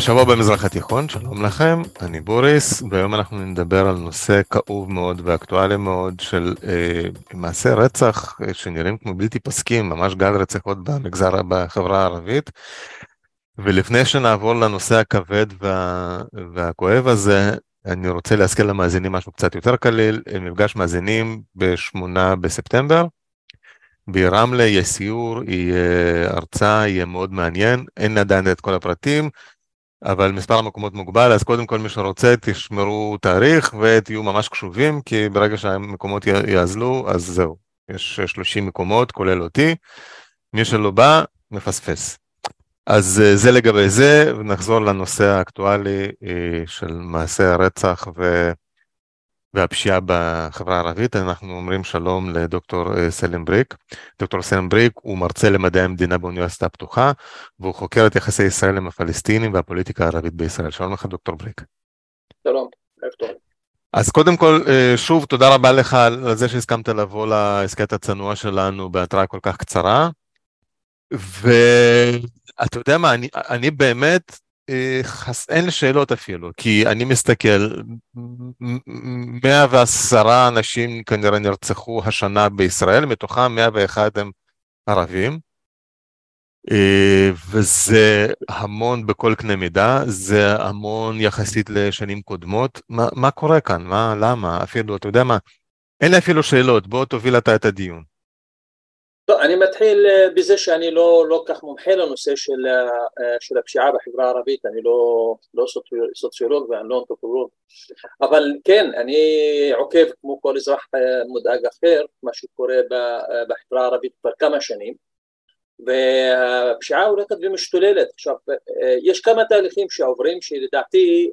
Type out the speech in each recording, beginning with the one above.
השבוע במזרח התיכון, שלום לכם, אני בוריס, והיום אנחנו נדבר על נושא כאוב מאוד ואקטואלי מאוד של אה, מעשי רצח אה, שנראים כמו בלתי פסקים, ממש גל רציחות במגזר, בחברה הערבית. ולפני שנעבור לנושא הכבד וה, והכואב הזה, אני רוצה להזכיר למאזינים משהו קצת יותר קליל, מפגש מאזינים ב-8 בספטמבר. ברמלה יש סיור, יהיה הרצאה, יהיה מאוד מעניין, אין עדיין את כל הפרטים, אבל מספר המקומות מוגבל, אז קודם כל מי שרוצה תשמרו תאריך ותהיו ממש קשובים, כי ברגע שהמקומות יאזלו, אז זהו, יש 30 מקומות, כולל אותי, מי שלא בא, מפספס. אז אה, זה לגבי זה, ונחזור לנושא האקטואלי אה, של מעשי הרצח ו... והפשיעה בחברה הערבית. אנחנו אומרים שלום לדוקטור אה, סלם בריק. דוקטור סלם בריק הוא מרצה למדעי המדינה באוניברסיטה הפתוחה, והוא חוקר את יחסי ישראל עם הפלסטינים והפוליטיקה הערבית בישראל. שלום לך דוקטור בריק. שלום, ערב טוב. אז קודם כל, שוב, תודה רבה לך על זה שהסכמת לבוא להסכת הצנוע שלנו בהתראה כל כך קצרה. ואתה יודע מה, אני, אני באמת, אה. אין לי שאלות אפילו, כי אני מסתכל, 110 אנשים כנראה נרצחו השנה בישראל, מתוכם 101 הם ערבים, אה, וזה המון בכל קנה מידה, זה המון יחסית לשנים קודמות. מה, מה קורה כאן? מה, למה? אפילו, אתה יודע מה, אין לי אפילו שאלות, בוא תוביל אתה את הדיון. טוב, אני מתחיל אה, בזה שאני לא, לא כך מומחה לנושא של, אה, של הפשיעה בחברה הערבית, אני לא, לא סוציולוג ואני לא אנתרופולוג, אבל כן, אני עוקב כמו כל אזרח אה, מודאג אחר, מה שקורה בחברה הערבית כבר כמה שנים, והפשיעה הולכת ומשתוללת. עכשיו, יש כמה תהליכים שעוברים שלדעתי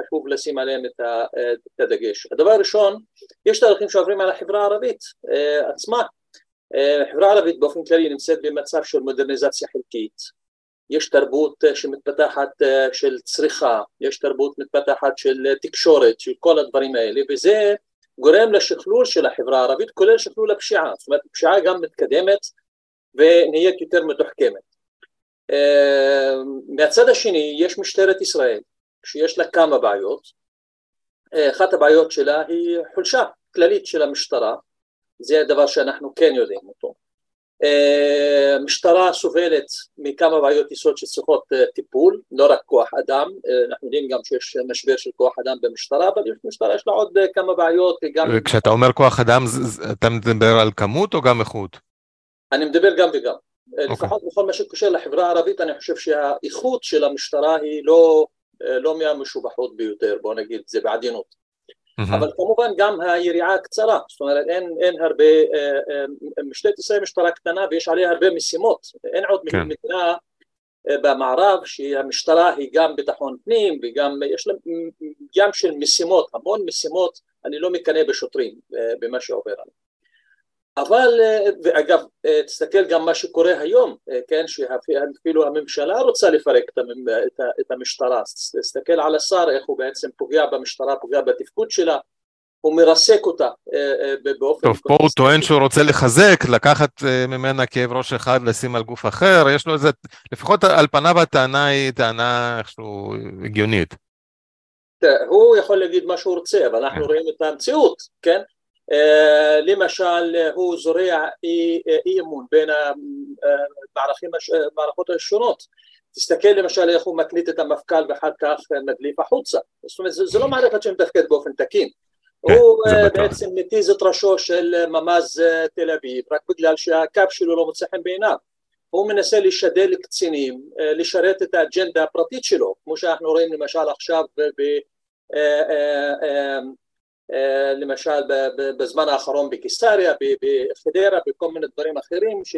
חשוב לשים עליהם את הדגש. הדבר הראשון, יש תהליכים שעוברים על החברה הערבית אה, עצמה. אה, החברה הערבית באופן כללי נמצאת במצב של מודרניזציה חלקית. יש תרבות אה, שמתפתחת של צריכה, יש תרבות מתפתחת של תקשורת, של כל הדברים האלה, וזה גורם לשכלול של החברה הערבית, כולל שכלול הפשיעה. זאת אומרת, הפשיעה גם מתקדמת ונהיית יותר מתוחכמת. מהצד השני, יש משטרת ישראל, שיש לה כמה בעיות. אה, אחת הבעיות שלה היא חולשה כללית של המשטרה, זה הדבר שאנחנו כן יודעים אותו. אה, משטרה סובלת מכמה בעיות יסוד שצריכות אה, טיפול, לא רק כוח אדם, אנחנו יודעים גם שיש משבר של כוח אדם במשטרה, אבל במשטרה יש לה עוד כמה בעיות. גם... כשאתה אומר כוח אדם, אתה מדבר על כמות או גם איכות? אני מדבר גם וגם. Okay. אוקיי. לפחות בכל מה שקושר לחברה הערבית, אני חושב שהאיכות של המשטרה היא לא לא מהמשובחות ביותר, בוא נגיד זה בעדינות. Mm-hmm. אבל כמובן גם היריעה הקצרה, זאת אומרת אין, אין הרבה, אה, אה, משטרת ישראל משטרה קטנה ויש עליה הרבה משימות, אין עוד כן. מדינה במערב שהמשטרה היא גם ביטחון פנים וגם יש לה ים של משימות, המון משימות, אני לא מקנא בשוטרים במה שעובר עליהם. אבל, אה, ואגב, אה, תסתכל גם מה שקורה היום, אה, כן, שאפילו הממשלה רוצה לפרק את המשטרה, תסתכל על השר, איך הוא בעצם פוגע במשטרה, פוגע בתפקוד שלה, הוא מרסק אותה באופן... טוב, פה הוא טוען שהוא רוצה לחזק, לקחת ממנה כאב ראש אחד, לשים על גוף אחר, יש לו איזה, לפחות על פניו הטענה היא טענה איכשהו הגיונית. הוא יכול להגיד מה שהוא רוצה, אבל אנחנו כן. רואים את המציאות, כן? אה, למשל הוא זורע אי, אי אמון בין המערכות השונות. תסתכל למשל איך הוא מקליט את המפכ"ל ואחר כך מדליף החוצה. זאת אומרת זה, לא מערכת שמתפקד באופן תקין. כן, הוא אה, בעצם מתיז את ראשו של ממ"ז אה, תל אביב רק בגלל שהקו שלו לא מוצא חן בעיניו. הוא מנסה לשדל קצינים לשרת את האג'נדה הפרטית שלו כמו שאנחנו רואים למשל עכשיו. אה, למשל בזמן האחרון בקיסריה, בחדרה, בכל מיני דברים אחרים ש,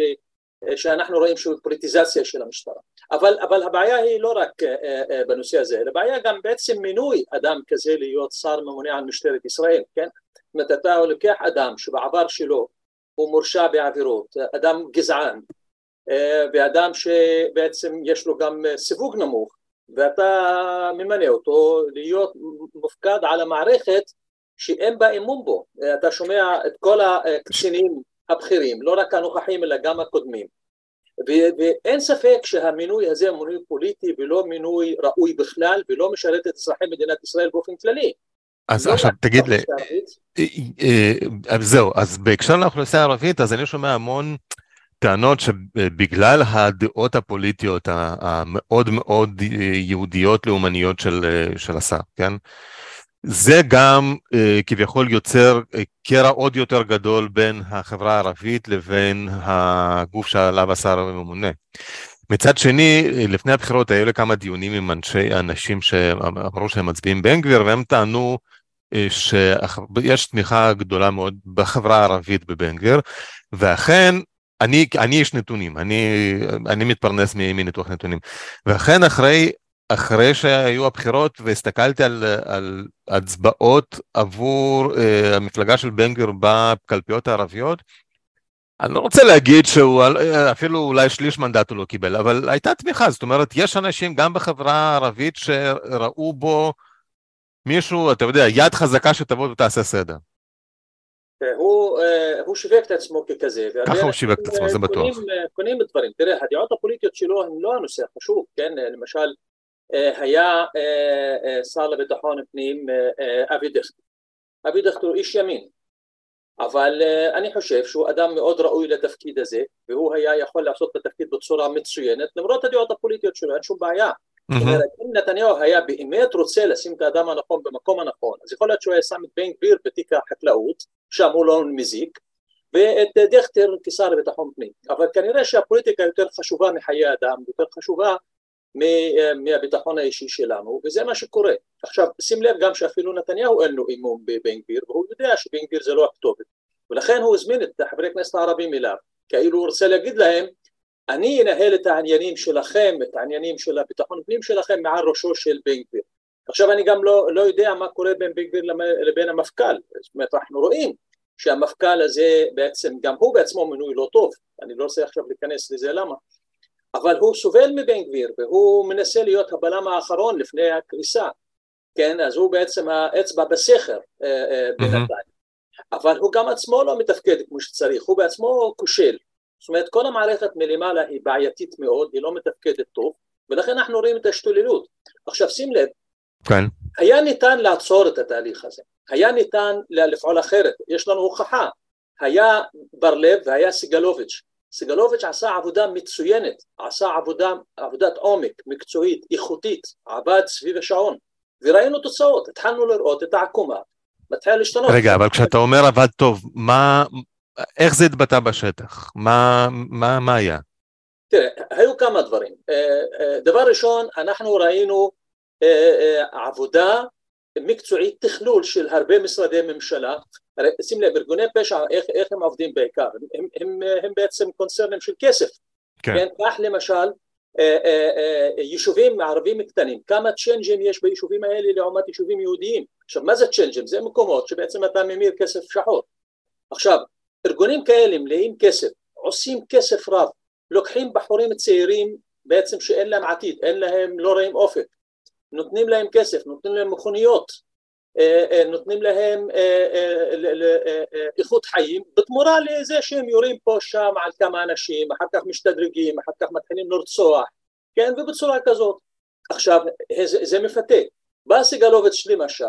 אה, שאנחנו רואים שהוא פוליטיזציה של המשטרה. אבל, אבל הבעיה היא לא רק אה, בנושא הזה, אלא הבעיה גם בעצם מינוי אדם כזה להיות שר ממונה על משטרת ישראל, כן? זאת אומרת אתה לוקח אדם שבעבר שלו הוא מורשע בעבירות, אדם גזען, ואדם שבעצם יש לו גם סיווג נמוך, ואתה ממנה אותו להיות מופקד על המערכת שאין בה אמון בו. אתה שומע את כל הקצינים הבכירים, לא רק הנוכחים אלא גם הקודמים, ואין ספק שהמינוי הזה הוא מינוי פוליטי ולא מינוי ראוי בכלל ולא משרת את אזרחי מדינת ישראל באופן כללי. אז לא עכשיו תגיד לי, אה, אה, אה, זהו, אז בהקשר לאוכלוסייה הערבית, אז אני שומע המון טענות שבגלל הדעות הפוליטיות המאוד מאוד יהודיות לאומניות של, של השר, כן? זה גם כביכול יוצר קרע עוד יותר גדול בין החברה הערבית לבין הגוף שעליו השר ממונה. מצד שני, לפני הבחירות היו לי כמה דיונים עם אנשי, אנשים שאמרו שהם מצביעים בן גביר, והם טענו אה, שיש תמיכה גדולה מאוד בחברה הערבית בבן גביר, ואכן, אני, אני איש נתונים, אני, אני מתפרנס מניתוח נתונים, ואכן אחרי, אחרי שהיו הבחירות והסתכלתי על, על הצבעות עבור uh, המפלגה של בן גביר בקלפיות הערביות, אני לא רוצה להגיד שהוא אפילו אולי שליש מנדט הוא לא קיבל, אבל הייתה תמיכה, זאת אומרת, יש אנשים גם בחברה הערבית שראו בו מישהו, אתה יודע, יד חזקה שתבוא ותעשה סדר. הוא, אה, הוא שיווק את עצמו ככזה. ככה הוא שיווק את עצמו, זה בטוח. קונים, אה, קונים דברים. תראה, הדעות הפוליטיות שלו הן לא הנושא החשוב, כן? אה, למשל, היה שר לביטחון פנים אבי דיכטר. אבי דיכטר הוא איש ימין, אבל אני חושב שהוא אדם מאוד ראוי לתפקיד הזה, והוא היה יכול לעשות את התפקיד בצורה מצוינת, למרות הדעות הפוליטיות שלו, אין שום בעיה. זאת אומרת, אם נתניהו היה באמת רוצה לשים את האדם הנכון במקום הנכון, אז יכול להיות שהוא היה שם את בן גביר בתיק החקלאות, שם הוא לא מזיק, ואת דיכטר כשר לביטחון פנים. אבל כנראה שהפוליטיקה יותר חשובה מחיי אדם, יותר חשובה מהביטחון האישי שלנו, וזה מה שקורה. עכשיו, שים לב גם שאפילו נתניהו אין לו אמון בבן גביר, והוא יודע שבן גביר זה לא הכתובת. ולכן הוא הזמין את חברי הכנסת הערבים אליו, כאילו הוא רוצה להגיד להם, אני אנהל את העניינים שלכם, את העניינים של הביטחון פנים שלכם מעל ראשו של בן גביר. עכשיו אני גם לא, לא יודע מה קורה בין בן גביר לבין המפכ"ל, זאת אומרת אנחנו רואים שהמפכ"ל הזה בעצם, גם הוא בעצמו מינוי לא טוב, אני לא רוצה עכשיו להיכנס לזה למה, אבל הוא סובל מבן גביר והוא מנסה להיות הבלם האחרון לפני הקריסה, כן, אז הוא בעצם האצבע בסכר אה, אה, בינתיים, אבל הוא גם עצמו לא מתפקד כמו שצריך, הוא בעצמו כושל, זאת אומרת כל המערכת מלמעלה היא בעייתית מאוד, היא לא מתפקדת טוב, ולכן אנחנו רואים את ההשתוללות. עכשיו שים לב, כן. היה ניתן לעצור את התהליך הזה, היה ניתן לפעול אחרת, יש לנו הוכחה, היה בר לב והיה סגלוביץ', סגלוביץ' עשה עבודה מצוינת, עשה עבודה, עבודת עומק, מקצועית, איכותית, עבד סביב השעון, וראינו תוצאות, התחלנו לראות את העקומה, מתחילה להשתנות. רגע, אבל כשאתה אומר עבד טוב, מה, איך זה התבטא בשטח? מה, מה, מה היה? תראה, היו כמה דברים. אה, אה, דבר ראשון, אנחנו ראינו אה, עבודה מקצועית, תכלול של הרבה משרדי ממשלה. שים לב, ארגוני פשע, איך, איך הם עובדים בעיקר? הם, הם, הם בעצם קונצרנים של כסף. כן. כן כך למשל, יישובים ערבים קטנים, כמה צ'יינג'ים יש ביישובים האלה לעומת יישובים יהודיים. עכשיו, מה זה צ'יינג'ים? זה מקומות שבעצם אתה ממיר כסף שחור. עכשיו, ארגונים כאלה מלאים כסף, עושים כסף רב, לוקחים בחורים צעירים בעצם שאין להם עתיד, אין להם, לא רואים אופק, נותנים להם כסף, נותנים להם מכוניות, אה, אה, נותנים להם אה, איכות חיים בתמורה לזה שהם יורים פה שם על כמה אנשים, אחר כך משתדרגים, אחר כך מתחילים לרצוח, כן, ובצורה כזאת. עכשיו, זה, זה מפתה. בא סגלוביץ' למשל,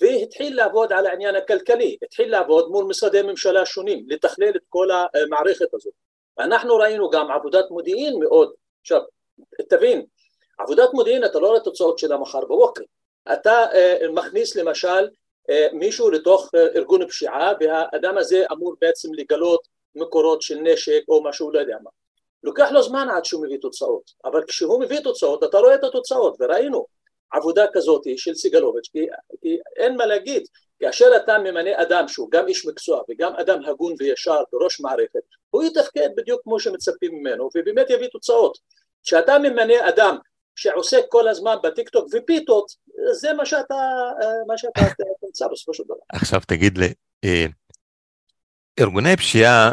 והתחיל לעבוד על העניין הכלכלי, התחיל לעבוד מול משרדי ממשלה שונים, לתכלל את כל המערכת הזאת. אנחנו ראינו גם עבודת מודיעין מאוד, עכשיו תבין, עבודת מודיעין אתה לא רואה תוצאות שלה מחר בבוקר, אתה uh, מכניס למשל uh, מישהו לתוך uh, ארגון פשיעה והאדם הזה אמור בעצם לגלות מקורות של נשק או משהו לא יודע מה. לוקח לו זמן עד שהוא מביא תוצאות, אבל כשהוא מביא תוצאות אתה רואה את התוצאות וראינו עבודה כזאת של סיגלוביץ', כי, כי אין מה להגיד, כאשר אתה ממנה אדם שהוא גם איש מקצוע וגם אדם הגון וישר בראש מערכת, הוא יתפקד בדיוק כמו שמצפים ממנו ובאמת יביא תוצאות. כשאתה ממנה אדם שעוסק כל הזמן בטיקטוק ופיתות, זה מה שאתה, מה שאתה תמצא בסופו של דבר. עכשיו תגיד לי, אה, ארגוני פשיעה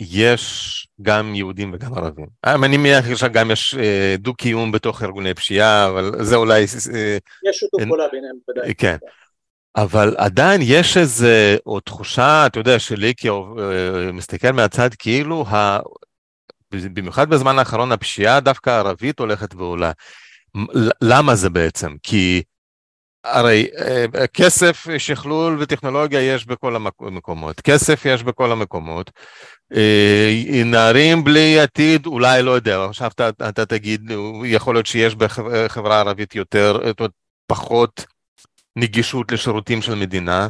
יש גם יהודים וגם ערבים. אה, אני מניח שגם יש אה, דו-קיום בתוך ארגוני פשיעה, אבל זה אולי... אה, יש שיתוף פעולה ביניהם, ודאי. כן. אבל עדיין יש איזה, או תחושה, אתה יודע, שלי כמסתכל מהצד, כאילו. במיוחד בזמן האחרון הפשיעה דווקא הערבית הולכת ועולה. למה זה בעצם? כי הרי אה, כסף, שכלול וטכנולוגיה יש בכל המקומות, כסף יש בכל המקומות, אה, נערים בלי עתיד, אולי לא יודע, עכשיו אתה, אתה תגיד, יכול להיות שיש בחברה הערבית יותר, פחות נגישות לשירותים של מדינה, אה,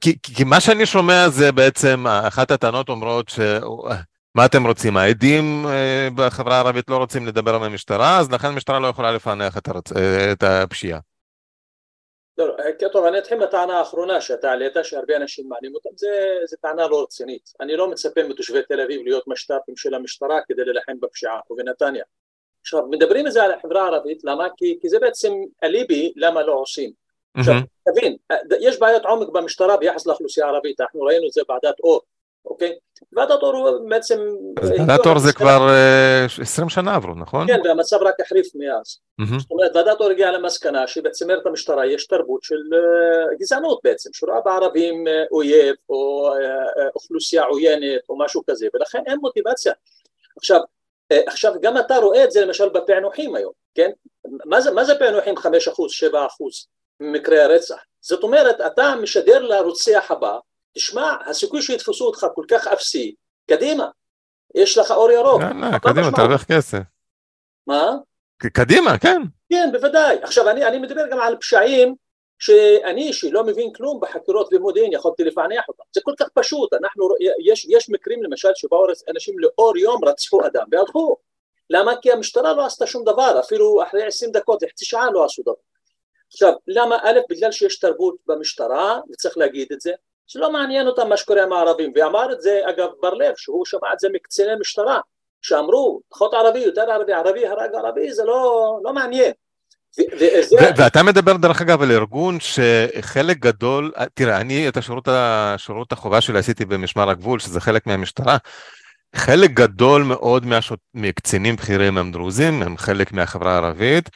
כי, כי מה שאני שומע זה בעצם, אחת הטענות אומרות ש... מה אתם רוצים? העדים אה, בחברה הערבית לא רוצים לדבר עם המשטרה, אז לכן המשטרה לא יכולה לפענח את, הרצ... אה, את הפשיעה. לא, לא, טוב, אני אתחיל מהטענה האחרונה שאתה העלית, שהרבה אנשים מעלים אותה, זו טענה לא רצינית. אני לא מצפה מתושבי תל אביב להיות משת"פים של המשטרה כדי להילחם בפשיעה, או בנתניה. עכשיו, מדברים את זה על החברה הערבית, למה? כי, כי זה בעצם אליבי למה לא עושים. עכשיו, תבין, יש בעיות עומק במשטרה ביחס לאוכלוסייה הערבית, אנחנו ראינו את זה ועדת אור, אוקיי? ועדת אור בעצם... ועדת אור זה כבר 20 שנה עברו, נכון? כן, והמצב רק החריף מאז. זאת אומרת, ועדת אור הגיעה למסקנה שבצמרת המשטרה יש תרבות של גזענות בעצם, שרואה בערבים אויב או אוכלוסייה עוינת או משהו כזה, ולכן אין מוטיבציה. עכשיו, עכשיו גם אתה רואה את זה למשל בפענוחים היום, כן? מה זה, מה זה פענוחים 5%, 7% ממקרי הרצח? זאת אומרת, אתה משדר לרוצח הבא תשמע, הסיכוי שיתפסו אותך כל כך אפסי, קדימה, יש לך אור ירוק. יאללה, קדימה, תרוויח כסף. מה? קדימה, כן. כן, בוודאי. עכשיו, אני, אני מדבר גם על פשעים שאני, שלא מבין כלום בחקירות ומודיעין, יכולתי לפענח אותם. זה כל כך פשוט. אנחנו, יש, יש מקרים למשל שבאו אנשים לאור יום רצחו אדם והלכו. למה? כי המשטרה לא עשתה שום דבר, אפילו אחרי עשרים דקות, חצי שעה לא עשו דבר. עכשיו, למה? א', בגלל שיש תרבות במשטרה, וצריך להגיד את זה, שלא מעניין אותם מה שקורה עם הערבים, ואמר את זה אגב בר לב, שהוא שמע את זה מקציני משטרה, שאמרו, פחות ערבי, יותר ערבי, ערבי הרג ערבי, זה לא, לא מעניין. ואתה מדבר דרך אגב על ארגון שחלק גדול, תראה, אני את השירות, השירות החובה שלי עשיתי במשמר הגבול, שזה חלק מהמשטרה, חלק גדול מאוד מהשוט, מקצינים בכירים הם דרוזים, הם חלק מהחברה הערבית,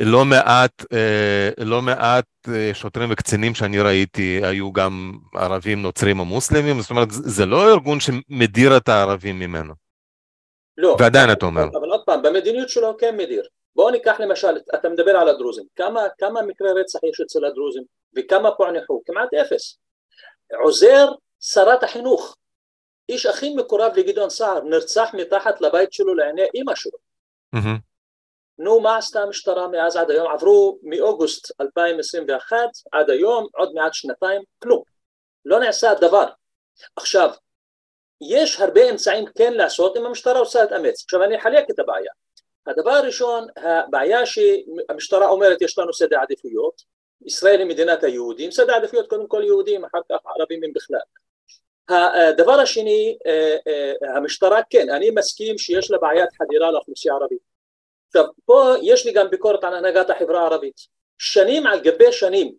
לא מעט, אה, לא מעט אה, שוטרים וקצינים שאני ראיתי היו גם ערבים, נוצרים או מוסלמים, זאת אומרת, זה לא ארגון שמדיר את הערבים ממנו. לא. ועדיין אתה אומר. אבל עוד פעם, במדיניות שלו כן מדיר. בואו ניקח למשל, אתה מדבר על הדרוזים, כמה, כמה מקרי רצח יש אצל הדרוזים וכמה פוענחו? כמעט אפס. עוזר שרת החינוך, איש הכי מקורב לגדעון סער, נרצח מתחת לבית שלו לעיני אימא שלו. Mm-hmm. נו, מה עשתה המשטרה מאז עד היום? עברו מאוגוסט 2021 עד היום, עוד מעט שנתיים, כלום. לא נעשה דבר. עכשיו, יש הרבה אמצעים כן לעשות אם המשטרה רוצה להתאמץ. עכשיו אני אחלק את הבעיה. הדבר הראשון, הבעיה שהמשטרה אומרת יש לנו סדר עדיפויות, ישראל היא מדינת היהודים, סדר עדיפויות קודם כל יהודים, אחר כך ערבים הם בכלל. הדבר השני, אה, אה, המשטרה כן, אני מסכים שיש לה בעיית חדירה לאוכלוסייה הערבית. עכשיו, פה יש לי גם ביקורת על הנהגת החברה הערבית. שנים על גבי שנים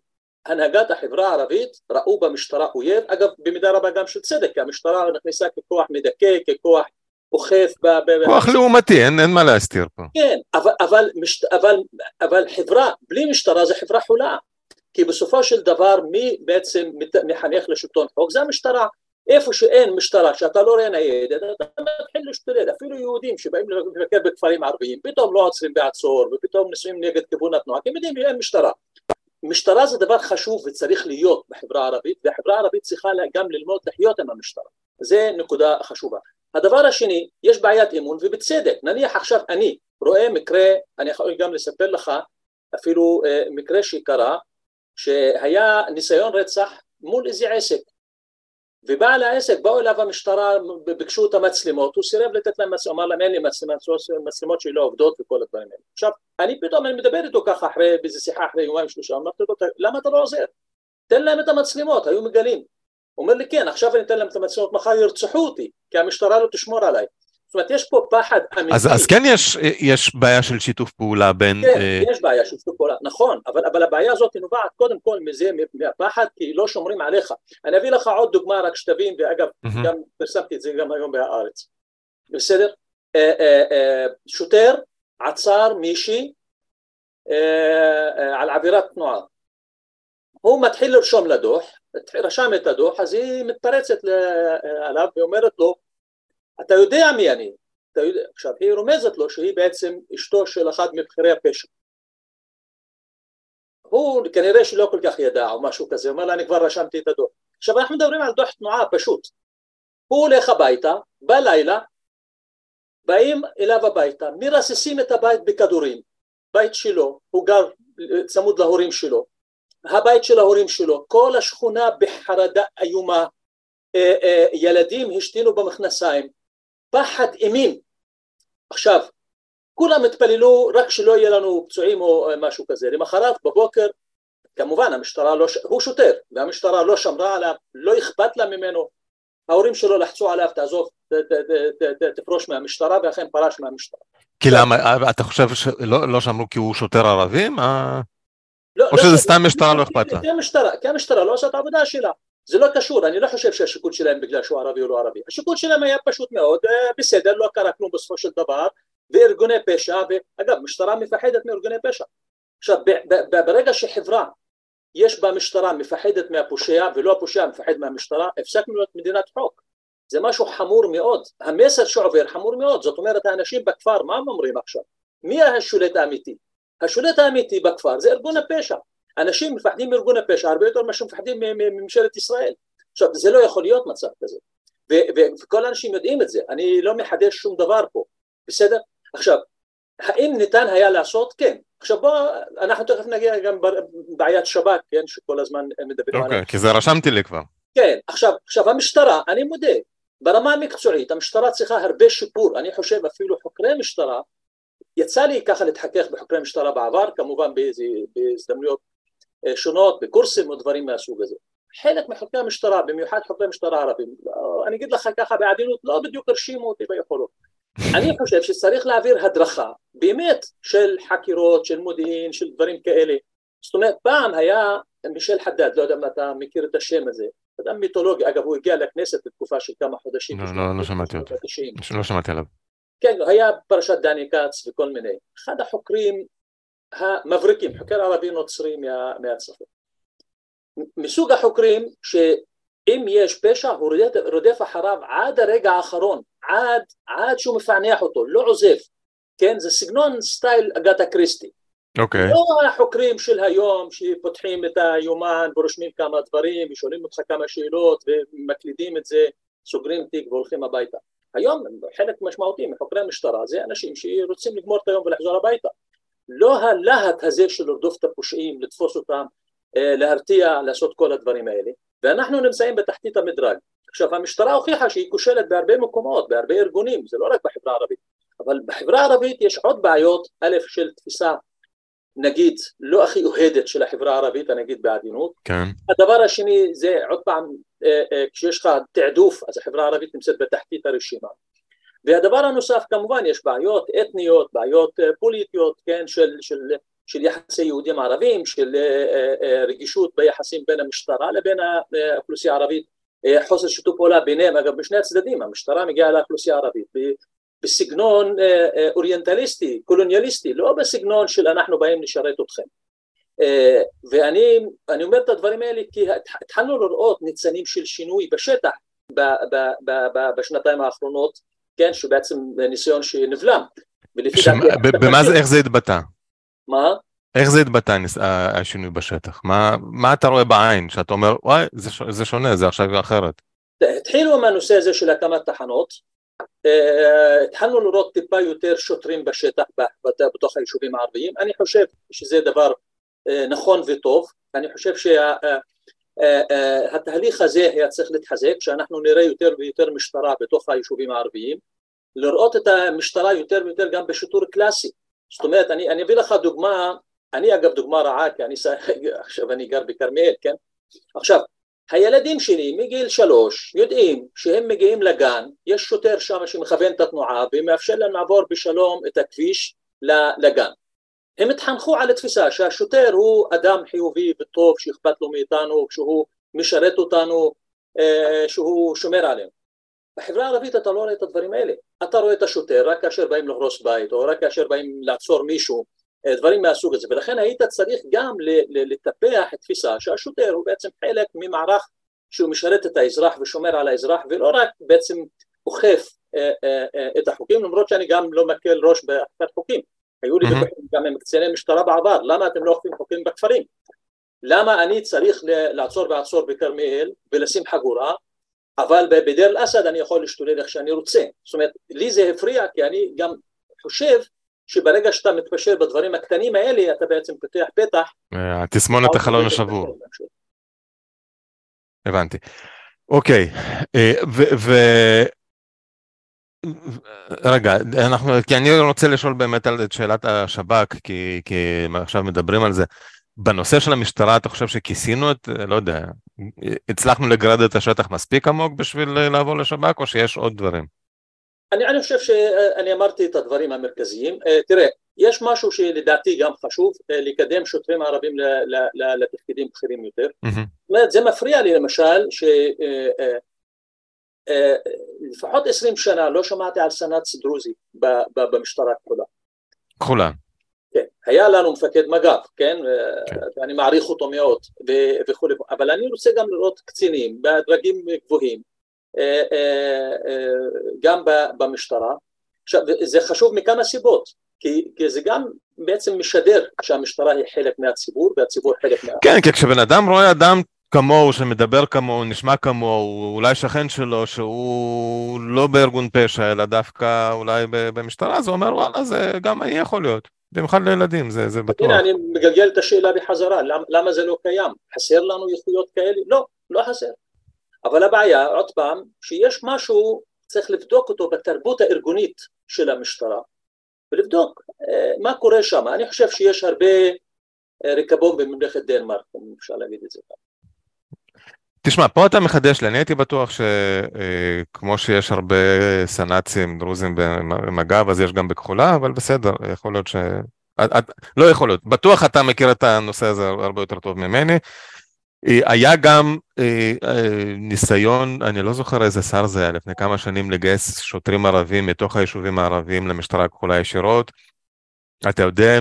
הנהגת החברה הערבית ראו במשטרה אויב, אגב במידה רבה גם של צדק, כי המשטרה נכנסה ככוח מדכא, ככוח אוכף ב... ב כוח ב... לעומתי, אין, אין מה להסתיר פה. כן, אבל, אבל, משט... אבל, אבל חברה בלי משטרה זה חברה חולה, כי בסופו של דבר מי בעצם מחנך לשלטון חוק זה המשטרה, איפה שאין משטרה, שאתה לא רואה ניידת, אתה מתחיל להשתלט, אפילו יהודים שבאים לבקר בכפרים ערביים, פתאום לא עוצרים בעצור, ופתאום ניסויים נגד כיוון התנועה, כי הם יודעים שאין משטרה. משטרה זה דבר חשוב וצריך להיות בחברה הערבית, והחברה הערבית צריכה גם ללמוד לחיות עם המשטרה. זה נקודה חשובה. הדבר השני, יש בעיית אמון ובצדק. נניח עכשיו אני רואה מקרה, אני יכול גם לספר לך אפילו אה, מקרה שקרה, שהיה ניסיון רצח מול איזה עסק. ובעל העסק באו אליו המשטרה, ביקשו את המצלמות, הוא סירב לתת להם מצלמות, אמר להם אין לי מצלמות, מצלמות שלי לא עובדות וכל הדברים האלה. עכשיו, אני פתאום, אני מדבר איתו ככה אחרי, באיזה שיחה אחרי יומיים שלושה, אמרתי לו, למה אתה לא עוזר? תן להם את המצלמות, היו מגלים. אומר לי, כן, עכשיו אני אתן להם את המצלמות, מחר ירצחו אותי, כי המשטרה לא תשמור עליי. זאת אומרת, יש פה פחד אמיתי. אז, אז כן יש, יש בעיה של שיתוף פעולה בין... כן, uh... יש בעיה של שיתוף פעולה, נכון, אבל, אבל הבעיה הזאת נובעת קודם כל מזה, מהפחד, כי לא שומרים עליך. אני אביא לך עוד דוגמה, רק שתבין, ואגב, mm-hmm. גם פרסמתי את זה גם היום בהארץ. בסדר? Uh, uh, uh, שוטר עצר מישהי uh, uh, על עבירת תנועה. הוא מתחיל לרשום לדוח, רשם את הדוח, אז היא מתפרצת עליו ואומרת לו, אתה יודע מי אני, אתה יודע, עכשיו היא רומזת לו שהיא בעצם אשתו של אחד מבכירי הפשע. הוא כנראה שלא כל כך ידע או משהו כזה, הוא אומר לה אני כבר רשמתי את הדוח. עכשיו אנחנו מדברים על דוח תנועה פשוט. הוא הולך הביתה, בלילה, באים אליו הביתה, מרססים את הבית בכדורים, בית שלו, הוא גר צמוד להורים שלו, הבית של ההורים שלו, כל השכונה בחרדה איומה, אה, אה, ילדים השתינו במכנסיים, פחד אימים. עכשיו, כולם התפללו רק שלא יהיה לנו פצועים או משהו כזה. למחרת בבוקר, כמובן המשטרה לא, הוא שוטר, והמשטרה לא שמרה עליו, לא אכפת לה ממנו, ההורים שלו לחצו עליו, תעזוב, תפרוש מהמשטרה, ואכן פרש מהמשטרה. כי למה, אתה חושב שלא לא שמרו כי הוא שוטר ערבי? מה... לא, או לא שזה סתם משטרה לא אכפת לה? כי המשטרה לא עושה את העבודה שלה. זה לא קשור, אני לא חושב שהשיקול שלהם בגלל שהוא ערבי או לא ערבי. השיקול שלהם היה פשוט מאוד, אה, בסדר, לא קרה כלום בסופו של דבר, וארגוני פשע, ואגב, משטרה מפחדת מארגוני פשע. עכשיו, ברגע שחברה יש בה משטרה מפחדת מהפושע ולא הפושע מפחד מהמשטרה, הפסקנו להיות מדינת חוק. זה משהו חמור מאוד. המסר שעובר חמור מאוד. זאת אומרת, האנשים בכפר, מה הם אומרים עכשיו? מי השולט האמיתי? השולט האמיתי בכפר זה ארגון הפשע. אנשים מפחדים מארגון הפשע הרבה יותר ממה שמפחדים מממשלת ישראל. עכשיו, זה לא יכול להיות מצב כזה. וכל האנשים יודעים את זה. אני לא מחדש שום דבר פה. בסדר? עכשיו, האם ניתן היה לעשות? כן. עכשיו בוא, אנחנו תכף נגיע גם בבעיית שב"כ, כן, שכל הזמן מדברים עליה. אוקיי, כי זה רשמתי לי כבר. כן, עכשיו, עכשיו המשטרה, אני מודה, ברמה המקצועית המשטרה צריכה הרבה שיפור, אני חושב אפילו חוקרי משטרה, יצא לי ככה להתחכך בחוקרי משטרה בעבר, כמובן בהזדמנויות שונות, בקורסים או דברים מהסוג הזה. חלק מחוקרי המשטרה, במיוחד חוקרי משטרה ערבים, לא, אני אגיד לך ככה בעדינות, לא בדיוק הרשימו אותי ביכולות. אני חושב שצריך להעביר הדרכה באמת של חקירות, של מודיעין, של דברים כאלה. זאת אומרת, פעם היה מישל חדד, לא יודע אם אתה מכיר את השם הזה, אדם מיתולוגי, אגב הוא הגיע לכנסת בתקופה של כמה חודשים. לא, לא, לא שמעתי אותו, לא שמעתי עליו. כן, היה פרשת דני כץ וכל מיני. אחד החוקרים המבריקים, חוקר ערבי נוצרי מה, מהצפון. מסוג החוקרים שאם יש פשע הוא רודף, רודף אחריו עד הרגע האחרון, עד, עד שהוא מפענח אותו, לא עוזב, כן? זה סגנון סטייל אגתה קריסטי. אוקיי. Okay. לא החוקרים של היום שפותחים את היומן ורושמים כמה דברים ושואלים אותך כמה שאלות ומקלידים את זה, סוגרים תיק והולכים הביתה. היום חלק משמעותי מחוקרי המשטרה זה אנשים שרוצים לגמור את היום ולחזור הביתה. לא הלהט הזה של לרדוף את הפושעים, לתפוס אותם, אה, להרתיע, לעשות כל הדברים האלה. ואנחנו נמצאים בתחתית המדרג. עכשיו המשטרה הוכיחה שהיא כושלת בהרבה מקומות, בהרבה ארגונים, זה לא רק בחברה הערבית, אבל בחברה הערבית יש עוד בעיות, א' של תפיסה נגיד לא הכי אוהדת של החברה הערבית, אני אגיד בעדינות. כן. הדבר השני זה עוד פעם, אה, אה, כשיש לך תעדוף אז החברה הערבית נמצאת בתחתית הרשימה. והדבר הנוסף כמובן יש בעיות אתניות, בעיות אה, פוליטיות, כן, של, של, של יחסי יהודים ערבים, של רגישות ביחסים בין המשטרה לבין האוכלוסייה הערבית, חוסר שיתוף פעולה ביניהם, אגב בשני הצדדים, המשטרה מגיעה לאוכלוסייה הערבית בסגנון אה, אה, אוריינטליסטי, קולוניאליסטי, לא בסגנון של אנחנו באים לשרת אתכם. אה, ואני אומר את הדברים האלה כי התחלנו לראות ניצנים של שינוי בשטח בשנתיים האחרונות, כן, שבעצם ניסיון שנבלם. במה זה, איך זה התבטא? מה? איך זה התבטא השינוי בשטח? מה, מה אתה רואה בעין שאתה אומר וואי זה, זה שונה זה עכשיו אחרת? התחילו עם הנושא הזה של הקמת תחנות אה, התחלנו לראות טיפה יותר שוטרים בשטח בתוך היישובים הערביים, אני חושב שזה דבר אה, נכון וטוב, אני חושב שהתהליך הזה היה צריך להתחזק, שאנחנו נראה יותר ויותר משטרה בתוך היישובים הערביים, לראות את המשטרה יותר ויותר גם בשיטור קלאסי, זאת אומרת אני, אני אביא לך דוגמה, אני אגב דוגמה רעה כי אני, עכשיו אני גר בכרמיאל, כן? עכשיו הילדים שלי מגיל שלוש יודעים שהם מגיעים לגן, יש שוטר שם שמכוון את התנועה ומאפשר להם לעבור בשלום את הכביש לגן. הם התחנכו על התפיסה שהשוטר הוא אדם חיובי וטוב שאכפת לו מאיתנו, שהוא משרת אותנו, אה, שהוא שומר עלינו. בחברה הערבית אתה לא רואה את הדברים האלה, אתה רואה את השוטר רק כאשר באים להרוס בית או רק כאשר באים לעצור מישהו אה, דברים מהסוג הזה, ולכן היית צריך גם לטפח תפיסה שהשוטר הוא בעצם חלק ממערך שהוא משרת את האזרח ושומר על האזרח ולא רק בעצם אוכף את החוקים, למרות שאני גם לא מקל ראש באכיפת חוקים. היו לי ויכוחים גם עם קציני משטרה בעבר, למה אתם לא אוכפים חוקים בכפרים? למה אני צריך לעצור ועצור בכרמיאל ולשים חגורה, אבל בדיר אל-אסד אני יכול להשתולל איך שאני רוצה. זאת אומרת, לי זה הפריע כי אני גם חושב שברגע שאתה מתפשר בדברים הקטנים האלה, אתה בעצם פותח פתח. תסמונת החלון השבור. הבנתי. אוקיי, אה. רגע, אנחנו, כי אני רוצה לשאול באמת על שאלת השב"כ, כי, כי עכשיו מדברים על זה. בנושא של המשטרה, אתה חושב שכיסינו את, לא יודע, הצלחנו לגרד את השטח מספיק עמוק בשביל לעבור לשב"כ, או שיש עוד דברים? אני, אני חושב שאני אמרתי את הדברים המרכזיים. אה, תראה, יש משהו שלדעתי גם חשוב, אה, לקדם שוטרים ערבים לתפקידים בכירים יותר. זאת אומרת, זה מפריע לי למשל, שלפחות אה, 20 שנה לא שמעתי על סנ"צ דרוזי במשטרה הכחולה. כחולה. כן, היה לנו מפקד מג"ב, כן, כן. ואני מעריך אותו מאוד וכולי, אבל אני רוצה גם לראות קצינים בדרגים גבוהים, אה, אה, אה, גם במשטרה. עכשיו, זה חשוב מכמה סיבות, כי, כי זה גם בעצם משדר שהמשטרה היא חלק מהציבור והציבור חלק מה... כן, כי כשבן אדם רואה אדם כמוהו, שמדבר כמוהו, נשמע כמוהו, אולי שכן שלו, שהוא לא בארגון פשע, אלא דווקא אולי במשטרה, אז הוא אומר, וואלה, זה גם אני יכול להיות. במיוחד לילדים, זה, זה בטוח. הנה, אני מגלגל את השאלה בחזרה, למה, למה זה לא קיים? חסר לנו איכויות כאלה? לא, לא חסר. אבל הבעיה, עוד פעם, שיש משהו, צריך לבדוק אותו בתרבות הארגונית של המשטרה, ולבדוק אה, מה קורה שם. אני חושב שיש הרבה אה, ריקבון בממלכת דנמרק, אם אפשר להגיד את זה ככה. תשמע, פה אתה מחדש לי, אני הייתי בטוח שכמו אה, שיש הרבה סנאצים דרוזים במג"ב, אז יש גם בכחולה, אבל בסדר, יכול להיות ש... את, לא יכול להיות, בטוח אתה מכיר את הנושא הזה הרבה יותר טוב ממני. אה, היה גם אה, ניסיון, אני לא זוכר איזה שר זה היה, לפני כמה שנים לגייס שוטרים ערבים מתוך היישובים הערביים למשטרה הכחולה ישירות. אתה יודע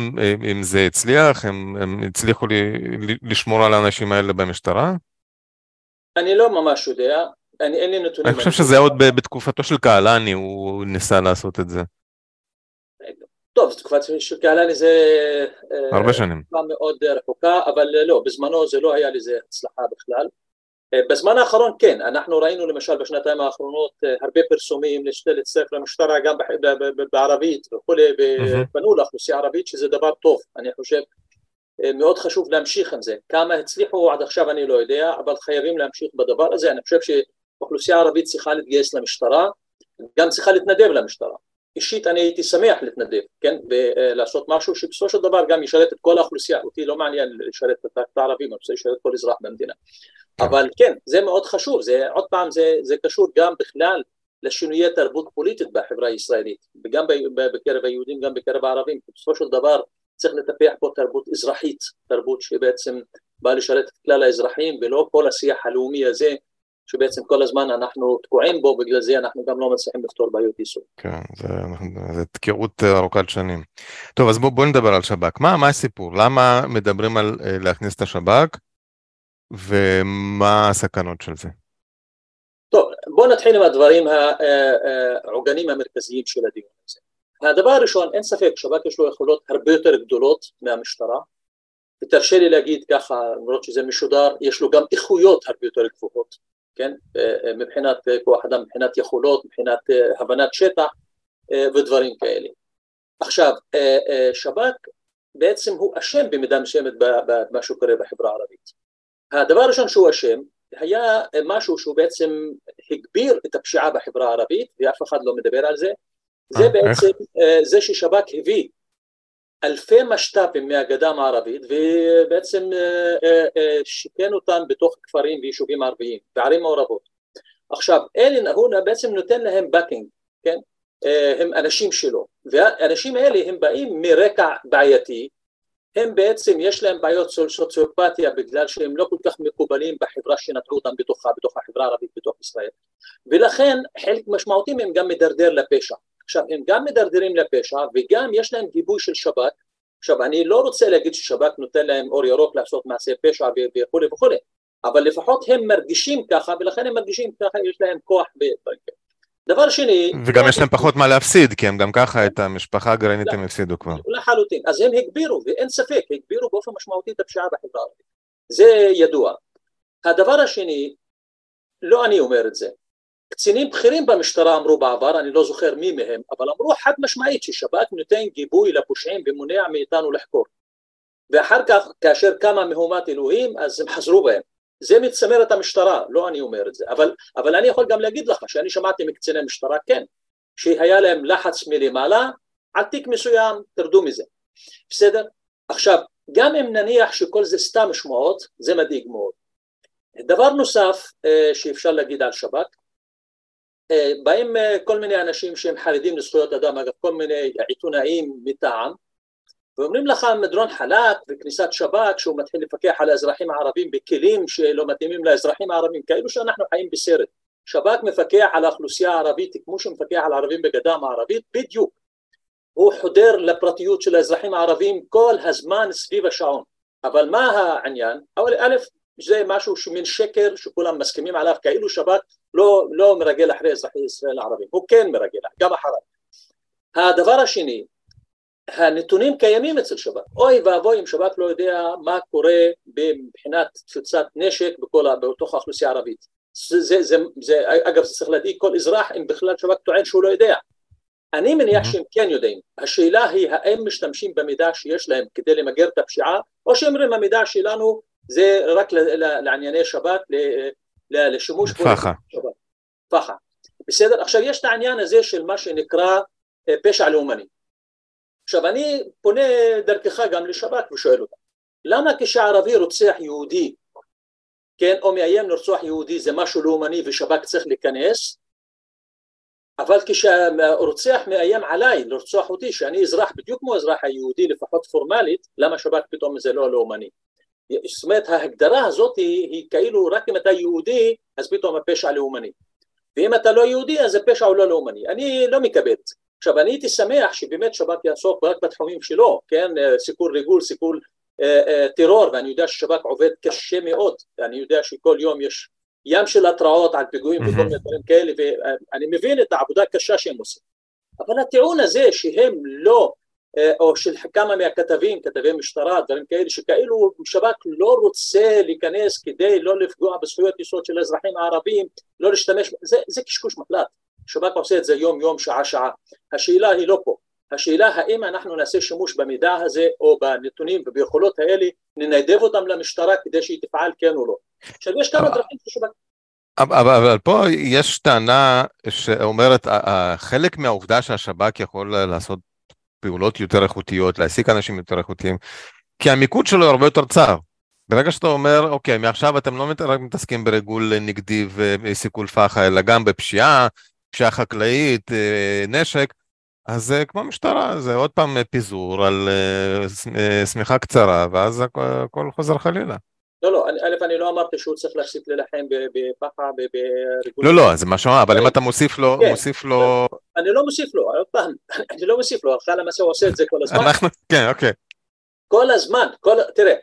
אם זה הצליח, הם, הם הצליחו לי, לשמור על האנשים האלה במשטרה? אני לא ממש יודע, אני, אין לי נתונים. אני חושב שזה עוד בתקופתו של קהלני, הוא ניסה לעשות את זה. טוב, תקופת של קהלני זה... אה, הרבה שנים. תקופה מאוד רחוקה, אבל לא, בזמנו זה לא היה לזה הצלחה בכלל. אה, בזמן האחרון כן, אנחנו ראינו למשל בשנתיים האחרונות אה, הרבה פרסומים להצטרף למשטרה גם בערבית וכולי, ופנו לאוכלוסייה הערבית שזה דבר טוב, אני חושב מאוד חשוב להמשיך עם זה. כמה הצליחו עד עכשיו אני לא יודע, אבל חייבים להמשיך בדבר הזה. אני חושב שאוכלוסייה ערבית צריכה להתגייס למשטרה, גם צריכה להתנדב למשטרה. אישית אני הייתי שמח להתנדב, כן, ולעשות משהו שבסופו של דבר גם ישרת את כל האוכלוסייה, אותי לא מעניין לשרת את הערבים, אני רוצה לשרת כל אזרח במדינה. אבל כן, זה מאוד חשוב, זה עוד פעם, זה, זה קשור גם בכלל לשינויי תרבות פוליטית בחברה הישראלית, וגם בקרב היהודים, גם בקרב הערבים, בסופו של דבר צריך לטפח פה תרבות אזרחית, תרבות שבעצם באה לשרת את כלל האזרחים ולא כל השיח הלאומי הזה שבעצם כל הזמן אנחנו תקועים בו, בגלל זה אנחנו גם לא מצליחים לפתור בעיות יישום. כן, זה תקיעות ארוכת שנים. טוב, אז בואו בוא נדבר על שב"כ. מה, מה הסיפור? למה מדברים על אה, להכניס את השב"כ, ומה הסכנות של זה? טוב, בואו נתחיל עם הדברים העוגנים המרכזיים של הדיון הזה. הדבר הראשון, אין ספק, שב"כ יש לו יכולות הרבה יותר גדולות מהמשטרה, ותרשה לי להגיד ככה, למרות שזה משודר, יש לו גם איכויות הרבה יותר גבוהות, כן, אה, מבחינת כוח אדם, מבחינת יכולות, מבחינת אה, הבנת שטח אה, ודברים כאלה. עכשיו, שב"כ בעצם הוא אשם במידה מסוימת במה שקורה בחברה הערבית. הדבר הראשון שהוא אשם היה משהו שהוא בעצם הגביר את הפשיעה בחברה הערבית ואף אחד לא מדבר על זה, זה בעצם זה ששב"כ הביא אלפי משת"פים מהגדה המערבית ובעצם אה, אה, אה, שיכן אותם בתוך כפרים ויישובים ערביים בערים מעורבות. עכשיו אלה הוא בעצם נותן להם באקינג, כן? הם אנשים שלו. והאנשים האלה הם באים מרקע בעייתי. הם בעצם יש להם בעיות סוציופתיה בגלל שהם לא כל כך מקובלים בחברה שנטלו אותם בתוכה, בתוך החברה הערבית בתוך ישראל. ולכן חלק משמעותי מהם גם מדרדר לפשע עכשיו הם גם מדרדרים לפשע וגם יש להם גיבוי של שב"כ, עכשיו אני לא רוצה להגיד ששב"כ נותן להם אור ירוק לעשות מעשי פשע וכולי וכולי, אבל לפחות הם מרגישים ככה ולכן הם מרגישים ככה יש להם כוח בדברים דבר שני... וגם יש להם פחות מה להפסיד, כי הם גם ככה את המשפחה הגרעינית הם הפסידו כבר. לחלוטין. אז הם הגבירו, ואין ספק, הגבירו באופן משמעותי את הפשיעה בחברה הערבית. זה ידוע. הדבר השני, לא אני אומר את זה, קצינים בכירים במשטרה אמרו בעבר, אני לא זוכר מי מהם, אבל אמרו חד משמעית ששב"כ נותן גיבוי לפושעים ומונע מאיתנו לחקור. ואחר כך, כאשר קמה מהומת אלוהים, אז הם חזרו בהם. זה מצמר את המשטרה, לא אני אומר את זה, אבל, אבל אני יכול גם להגיד לך שאני שמעתי מקציני משטרה, כן, שהיה להם לחץ מלמעלה על תיק מסוים, תרדו מזה, בסדר? עכשיו, גם אם נניח שכל זה סתם שמועות, זה מדאיג מאוד. דבר נוסף אה, שאפשר להגיד על שב"כ, באים אה, כל מיני אנשים שהם חרדים לזכויות אדם, אגב כל מיני עיתונאים מטעם, ואומרים לך מדרון חלק וכניסת שב"כ שהוא מתחיל לפקח על האזרחים הערבים בכלים שלא מתאימים לאזרחים הערבים, כאילו שאנחנו חיים בסרט. שב"כ מפקח על האוכלוסייה הערבית כמו שהוא מפקח על הערבים בגדה המערבית, בדיוק. הוא חודר לפרטיות של האזרחים הערבים כל הזמן סביב השעון. אבל מה העניין? אבל א', זה משהו שמין שקר שכולם מסכימים עליו, כאילו שב"כ לא, לא מרגל אחרי אזרחי ישראל הערבים, הוא כן מרגל, גם אחריו. הדבר השני, הנתונים קיימים אצל שב"כ, אוי ואבוי אם שב"כ לא יודע מה קורה מבחינת תפוצת נשק בכל, בתוך האוכלוסייה הערבית. זה, זה, זה, זה, אגב זה צריך להדאיג כל אזרח אם בכלל שב"כ טוען שהוא לא יודע. אני מניח שהם כן יודעים, השאלה היא האם משתמשים במידע שיש להם כדי למגר את הפשיעה או שאומרים המידע שלנו זה רק לענייני שב"כ, לשימוש פח"ע. פח"ע. בסדר? עכשיו יש את העניין הזה של מה שנקרא אה, פשע לאומני. עכשיו אני פונה דרכך גם לשב"כ ושואל אותה, למה כשערבי רוצח יהודי, כן, או מאיים לרצוח יהודי זה משהו לאומני ושב"כ צריך להיכנס, אבל כשהרוצח מאיים עליי לרצוח אותי, שאני אזרח בדיוק כמו האזרח היהודי לפחות פורמלית, למה שב"כ פתאום זה לא לאומני? זאת אומרת ההגדרה הזאת היא, היא כאילו רק אם אתה יהודי אז פתאום הפשע לאומני ואם אתה לא יהודי אז הפשע הוא לא לאומני. אני לא מקבל את זה. עכשיו אני הייתי שמח שבאמת שב"כ יעסוק רק בתחומים שלו כן? סיכול ריגול סיכול אה, אה, טרור ואני יודע ששב"כ עובד קשה מאוד. ואני יודע שכל יום יש ים של התראות על פיגועים וכל מיני דברים כאלה ואני מבין את העבודה הקשה שהם עושים. אבל הטיעון הזה שהם לא אה, או של כמה מהכתבים, כתבי משטרה, דברים כאלה, שכאילו שב"כ לא רוצה להיכנס כדי לא לפגוע בזכויות יסוד של האזרחים הערבים, לא להשתמש, זה, זה קשקוש מחלט, שב"כ עושה את זה יום יום, שעה שעה, השאלה היא לא פה, השאלה האם אנחנו נעשה שימוש במידע הזה או בנתונים וביכולות האלה, ננדב אותם למשטרה כדי שהיא תפעל כן או לא. עכשיו יש כמה דרכים ששב"כ אבל, אבל פה יש טענה שאומרת, חלק מהעובדה שהשב"כ יכול לעשות פעולות יותר איכותיות, להעסיק אנשים יותר איכותיים, כי המיקוד שלו הרבה יותר צר. ברגע שאתה אומר, אוקיי, מעכשיו אתם לא רק מתעסקים בריגול נגדי וסיכול פח"ע, אלא גם בפשיעה, פשיעה חקלאית, אה, נשק, אז זה כמו משטרה, זה עוד פעם פיזור על אה, אה, שמיכה קצרה, ואז הכל חוזר חלילה. לא, לא, א', אני לא אמרתי שהוא צריך להפסיק להילחם בפח"ע, בריגול... לא, לא, זה מה שאמר, אבל אם אתה מוסיף לו, כן, מוסיף לו... אני לא מוסיף לו, עוד פעם, אני לא מוסיף לו, הלכה למעשה הוא עושה את זה כל הזמן. אנחנו, כן, אוקיי. כל הזמן, כל, תראה,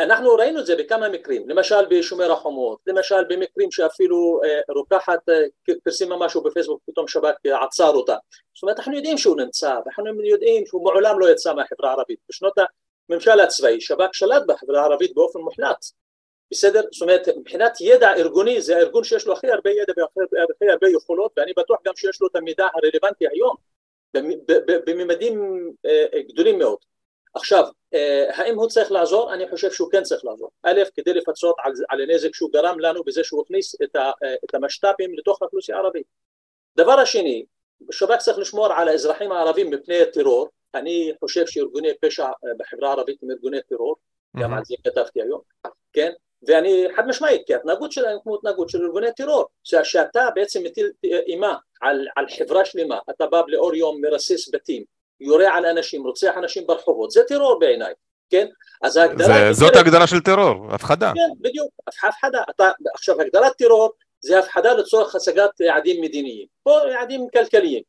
אנחנו ראינו את זה בכמה מקרים, למשל בשומר החומות, למשל במקרים שאפילו אה, רוקחת אה, פרסמה משהו בפייסבוק, פתאום שב"כ עצר אותה. זאת אומרת, אנחנו יודעים שהוא נמצא, אנחנו יודעים שהוא מעולם לא יצא מהחברה הערבית. בשנות הממשל הצבאי, שב"כ שלט בחברה הערבית באופן מוחלט. בסדר? זאת אומרת, מבחינת ידע ארגוני זה הארגון שיש לו הכי הרבה ידע והכי הרבה יכולות ואני בטוח גם שיש לו את המידע הרלוונטי היום בממדים אה, גדולים מאוד. עכשיו, אה, האם הוא צריך לעזור? אני חושב שהוא כן צריך לעזור. א', כדי לפצות על, על הנזק שהוא גרם לנו בזה שהוא הכניס את, ה, אה, את המשת"פים לתוך האוכלוסייה הערבית. דבר השני, שב"כ צריך לשמור על האזרחים הערבים מפני טרור, אני חושב שארגוני פשע בחברה הערבית הם ארגוני טרור, גם על זה כתבתי היום, כן? ואני חד משמעית, כי ההתנהגות שלהם כמו התנהגות של ארגוני טרור, שאתה בעצם מטיל אימה על, על חברה שלמה, אתה בא לאור יום מרסס בתים, יורה על אנשים, רוצח אנשים ברחובות, זה טרור בעיניי, כן? אז ההגדרה... זה, זאת הגדרה של טרור, הפחדה. כן, בדיוק, הפחדה. אתה, עכשיו, הגדרת טרור זה הפחדה לצורך השגת יעדים מדיניים, או יעדים כלכליים.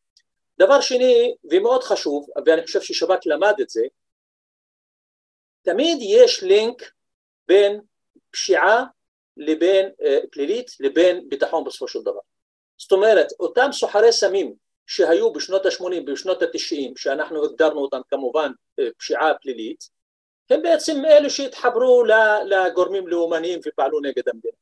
דבר שני, ומאוד חשוב, ואני חושב ששב"כ למד את זה, תמיד יש לינק בין פשיעה לבין uh, פלילית לבין ביטחון בסופו של דבר. זאת אומרת, אותם סוחרי סמים שהיו בשנות ה-80, בשנות ה-90, שאנחנו הגדרנו אותם כמובן פשיעה פלילית, הם בעצם אלו שהתחברו לגורמים לאומניים ופעלו נגד המדינה.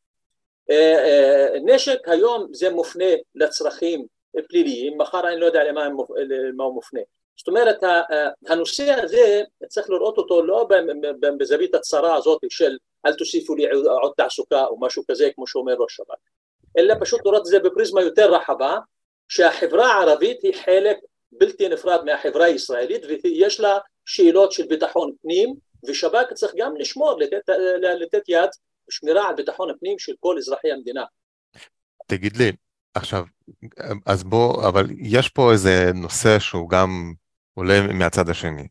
נשק היום זה מופנה לצרכים פליליים, מחר אני לא יודע למה, למה הוא מופנה. זאת אומרת, הנושא הזה, צריך לראות אותו לא בזווית הצרה הזאת של אל תוסיפו לי עוד תעסוקה או משהו כזה, כמו שאומר ראש שב"כ, אלא פשוט לראות את זה בפריזמה יותר רחבה, שהחברה הערבית היא חלק בלתי נפרד מהחברה הישראלית ויש לה שאלות של ביטחון פנים, ושב"כ צריך גם לשמור, לתת, לתת יד שמירה על ביטחון הפנים של כל אזרחי המדינה. תגיד לי, עכשיו, אז בוא, אבל יש פה איזה נושא שהוא גם עולה מהצד השני.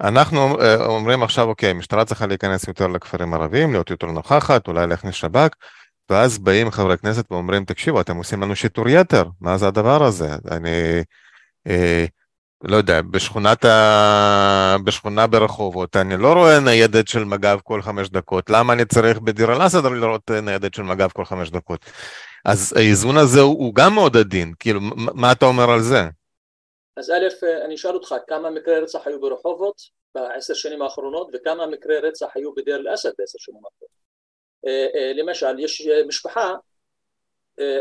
אנחנו אה, אומרים עכשיו, אוקיי, המשטרה צריכה להיכנס יותר לכפרים ערביים, להיות יותר נוכחת, אולי להכניס שב"כ, ואז באים חברי כנסת ואומרים, תקשיבו, אתם עושים לנו שיטור יתר, מה זה הדבר הזה? אני, אה, לא יודע, בשכונת ה... בשכונה ברחובות, אני לא רואה ניידת של מג"ב כל חמש דקות, למה אני צריך בדיר אל-אסד לראות ניידת של מג"ב כל חמש דקות? אז האיזון הזה הוא, הוא גם מאוד עדין, כאילו, מה אתה אומר על זה? אז א', אני אשאל אותך, כמה מקרי רצח היו ברחובות בעשר שנים האחרונות, וכמה מקרי רצח היו בדיר אל-אסד בעשר שנים האחרונות? אה, אה, למשל, יש משפחה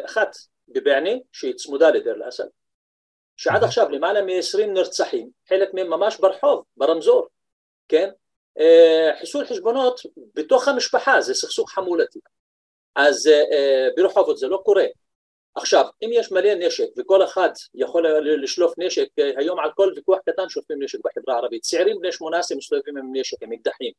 אחת בבענה שהיא צמודה לדיר אל-אסד, שעד עכשיו למעלה מ-20 נרצחים, חלק מהם ממש ברחוב, ברמזור, כן? חיסול חשבונות בתוך המשפחה, זה סכסוך חמולתי. אז ברחובות זה לא קורה. עכשיו, אם יש מלא נשק וכל אחד יכול לשלוף נשק, היום על כל ויכוח קטן שולפים נשק בחברה הערבית, צעירים בני 18 מסתובבים עם נשק, עם אקדחים,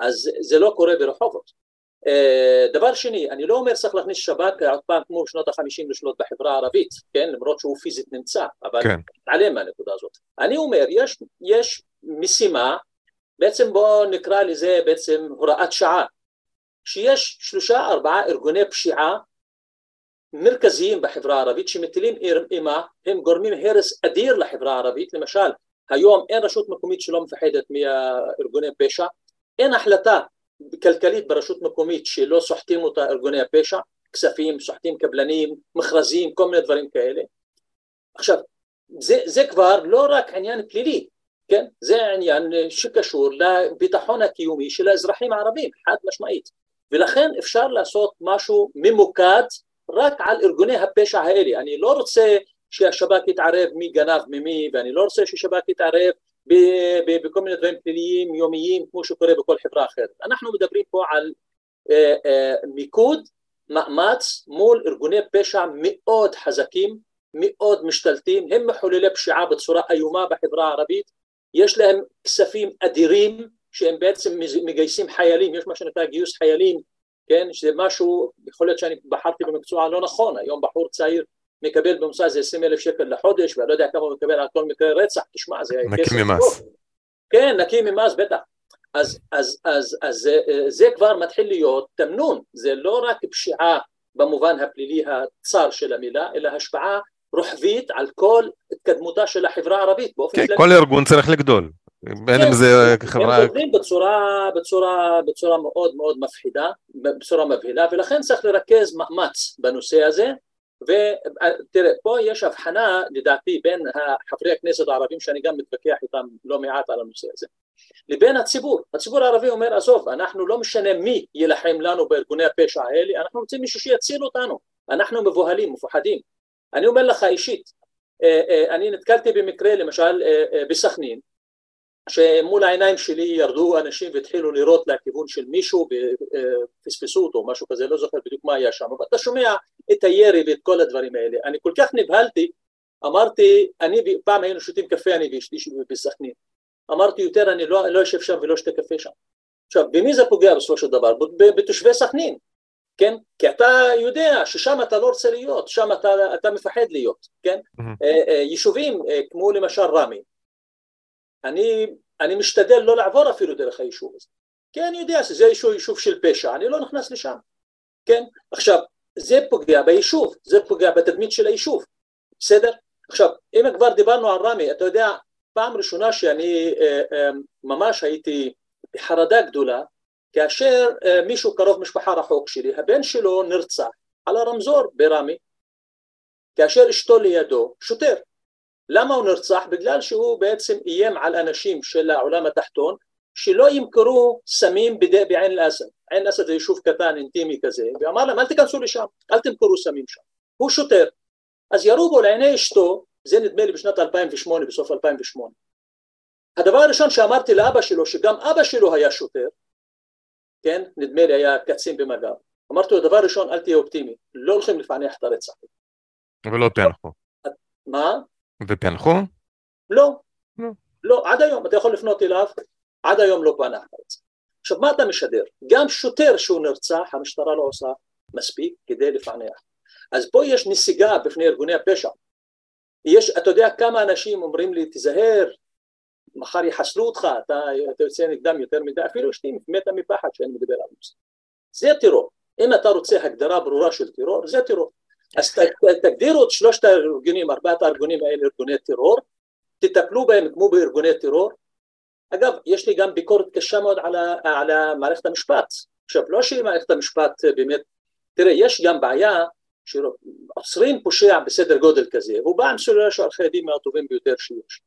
אז זה לא קורה ברחובות. אה, דבר שני, אני לא אומר צריך להכניס שב"כ עוד פעם כמו שנות החמישים לשלוט בחברה הערבית, כן, למרות שהוא פיזית נמצא, אבל כן. נתעלם מהנקודה הזאת. אני אומר, יש, יש משימה, בעצם בואו נקרא לזה בעצם הוראת שעה, שיש שלושה ארבעה ארגוני פשיעה מרכזיים בחברה הערבית שמטילים אימה, הם גורמים הרס אדיר לחברה הערבית, למשל היום אין רשות מקומית שלא מפחדת מארגוני פשע, אין החלטה כלכלית ברשות מקומית שלא סוחטים אותה ארגוני הפשע, כספים, סוחטים קבלנים, מכרזים, כל מיני דברים כאלה. עכשיו, זה, זה כבר לא רק עניין פלילי, כן? זה עניין שקשור לביטחון הקיומי של האזרחים הערבים, חד משמעית. ולכן אפשר לעשות משהו ממוקד רק על ארגוני הפשע האלה. אני לא רוצה שהשב"כ יתערב מי גנב ממי, ואני לא רוצה שהשב"כ יתערב בכל מיני דברים פליליים יומיים כמו שקורה בכל חברה אחרת. אנחנו מדברים פה על אה, אה, מיקוד, מאמץ מול ארגוני פשע מאוד חזקים, מאוד משתלטים, הם מחוללי פשיעה בצורה איומה בחברה הערבית, יש להם כספים אדירים שהם בעצם מגייסים חיילים, יש מה שנקרא גיוס חיילים, כן, שזה משהו, יכול להיות שאני בחרתי במקצוע לא נכון, היום בחור צעיר מקבל בממוצע איזה 20 אלף שקל לחודש, ואני לא יודע כמה הוא מקבל על כל מקרה רצח, תשמע, זה כסף נקי ממס. כן, נקי ממס, בטח. אז, אז, אז, אז זה, זה כבר מתחיל להיות תמנון, זה לא רק פשיעה במובן הפלילי הצר של המילה, אלא השפעה רוחבית על כל התקדמותה של החברה הערבית באופן כן, כללי. כל ארגון צריך לגדול, בין אם זה חברה... הם גדלים בצורה, בצורה, בצורה מאוד מאוד מפחידה, בצורה מבהילה, ולכן צריך לרכז מאמץ בנושא הזה, ותראה, פה יש הבחנה לדעתי בין חברי הכנסת הערבים שאני גם מתווכח איתם לא מעט על הנושא הזה לבין הציבור, הציבור הערבי אומר עזוב אנחנו לא משנה מי יילחם לנו בארגוני הפשע האלה, אנחנו רוצים מישהו שיציל אותנו, אנחנו מבוהלים, מפוחדים. אני אומר לך אישית, אה, אה, אני נתקלתי במקרה למשל אה, בסכנין שמול העיניים שלי ירדו אנשים והתחילו לירות לכיוון של מישהו ופספסו אותו, משהו כזה, לא זוכר בדיוק מה היה שם, אבל אתה שומע את הירי ואת כל הדברים האלה. אני כל כך נבהלתי, אמרתי, אני, פעם היינו שותים קפה אני ואשתי בסכנין, אמרתי יותר אני לא, לא אשב שם ולא אשתה קפה שם. עכשיו, במי זה פוגע בסופו של דבר? בתושבי סכנין, כן? כי אתה יודע ששם אתה לא רוצה להיות, שם אתה, אתה מפחד להיות, כן? Mm-hmm. יישובים אה, כמו למשל ראמי, אני, אני משתדל לא לעבור אפילו דרך היישוב הזה, כי אני יודע שזה יישוב, יישוב של פשע, אני לא נכנס לשם, כן? עכשיו, זה פוגע ביישוב, זה פוגע בתדמית של היישוב, בסדר? עכשיו, אם כבר דיברנו על רמי, אתה יודע, פעם ראשונה שאני אה, אה, ממש הייתי בחרדה גדולה, כאשר אה, מישהו קרוב משפחה רחוק שלי, הבן שלו נרצח על הרמזור ברמי, כאשר אשתו לידו, שוטר. למה הוא נרצח? בגלל שהוא בעצם איים על אנשים של העולם התחתון שלא ימכרו סמים בידי בעין אל-אסד. עין אל-אסד זה יישוב קטן אינטימי כזה, ואמר להם אל תיכנסו לשם, אל תמכרו סמים שם. הוא שוטר. אז ירו בו לעיני אשתו, זה נדמה לי בשנת 2008, בסוף 2008. הדבר הראשון שאמרתי לאבא שלו, שגם אבא שלו היה שוטר, כן, נדמה לי היה קצין במג"ב, אמרתי לו, דבר ראשון, אל תהיה אופטימי, לא הולכים לפענח את הרצח. ולא פענחו. מה? ופענחו? לא. לא. לא, עד היום, אתה יכול לפנות אליו, עד היום לא פענח את הרצח. עכשיו, מה אתה משדר? גם שוטר שהוא נרצח, המשטרה לא עושה מספיק כדי לפענח. אז פה יש נסיגה בפני ארגוני הפשע. יש, אתה יודע כמה אנשים אומרים לי, תיזהר, מחר יחסלו אותך, אתה, אתה יוצא נגדם יותר מדי, אפילו אשתי מתה מפחד שאני מדבר על זה. זה טרור. אם אתה רוצה הגדרה ברורה של טרור, זה טרור. אז תגדירו את שלושת הארגונים, ארבעת הארגונים האלה ארגוני טרור, תטפלו בהם כמו בארגוני טרור. אגב, יש לי גם ביקורת קשה מאוד על, ה, על מערכת המשפט. עכשיו, לא שמערכת המשפט באמת, תראה, יש גם בעיה שעוצרים פושע בסדר גודל כזה, והוא בא עם סוללה של עורכי הדין מהטובים ביותר שיש.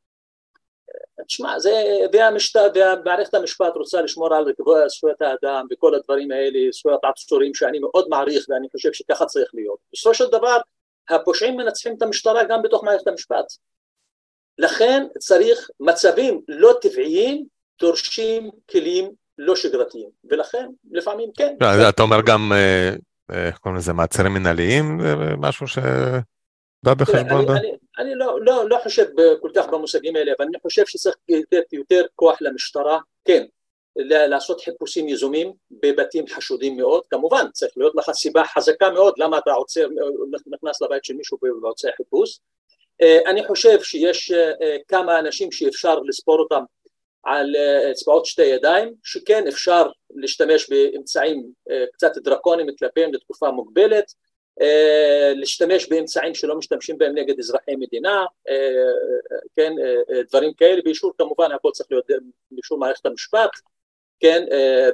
תשמע, זה, והמשת, ומערכת המשפט רוצה לשמור על זכויות האדם וכל הדברים האלה, זכויות עצורים שאני מאוד מעריך ואני חושב שככה צריך להיות. בסופו של דבר, הפושעים מנצחים את המשטרה גם בתוך מערכת המשפט. לכן צריך מצבים לא טבעיים דורשים כלים לא שגרתיים, ולכן לפעמים כן. לא, אתה אומר גם, אה, אה, איך קוראים לזה, מעצרים מנהליים, משהו ש... בא בחשבון? אני, לא, לא, לא חושב כל כך במושגים האלה, אבל אני חושב שצריך לתת יותר כוח למשטרה, כן, לעשות חיפושים יזומים בבתים חשודים מאוד, כמובן צריך להיות לך סיבה חזקה מאוד למה אתה עוצר, נכנס לבית של מישהו ועוצר חיפוש. אה, אני חושב שיש אה, כמה אנשים שאפשר לספור אותם על אה, אצבעות שתי ידיים, שכן אפשר להשתמש באמצעים קצת דרקוניים כלפיהם לתקופה מוגבלת, אה, להשתמש באמצעים שלא משתמשים בהם נגד אזרחי מדינה, אה, כן, אה, דברים כאלה, באישור כמובן הכל צריך להיות באישור מערכת המשפט, כן,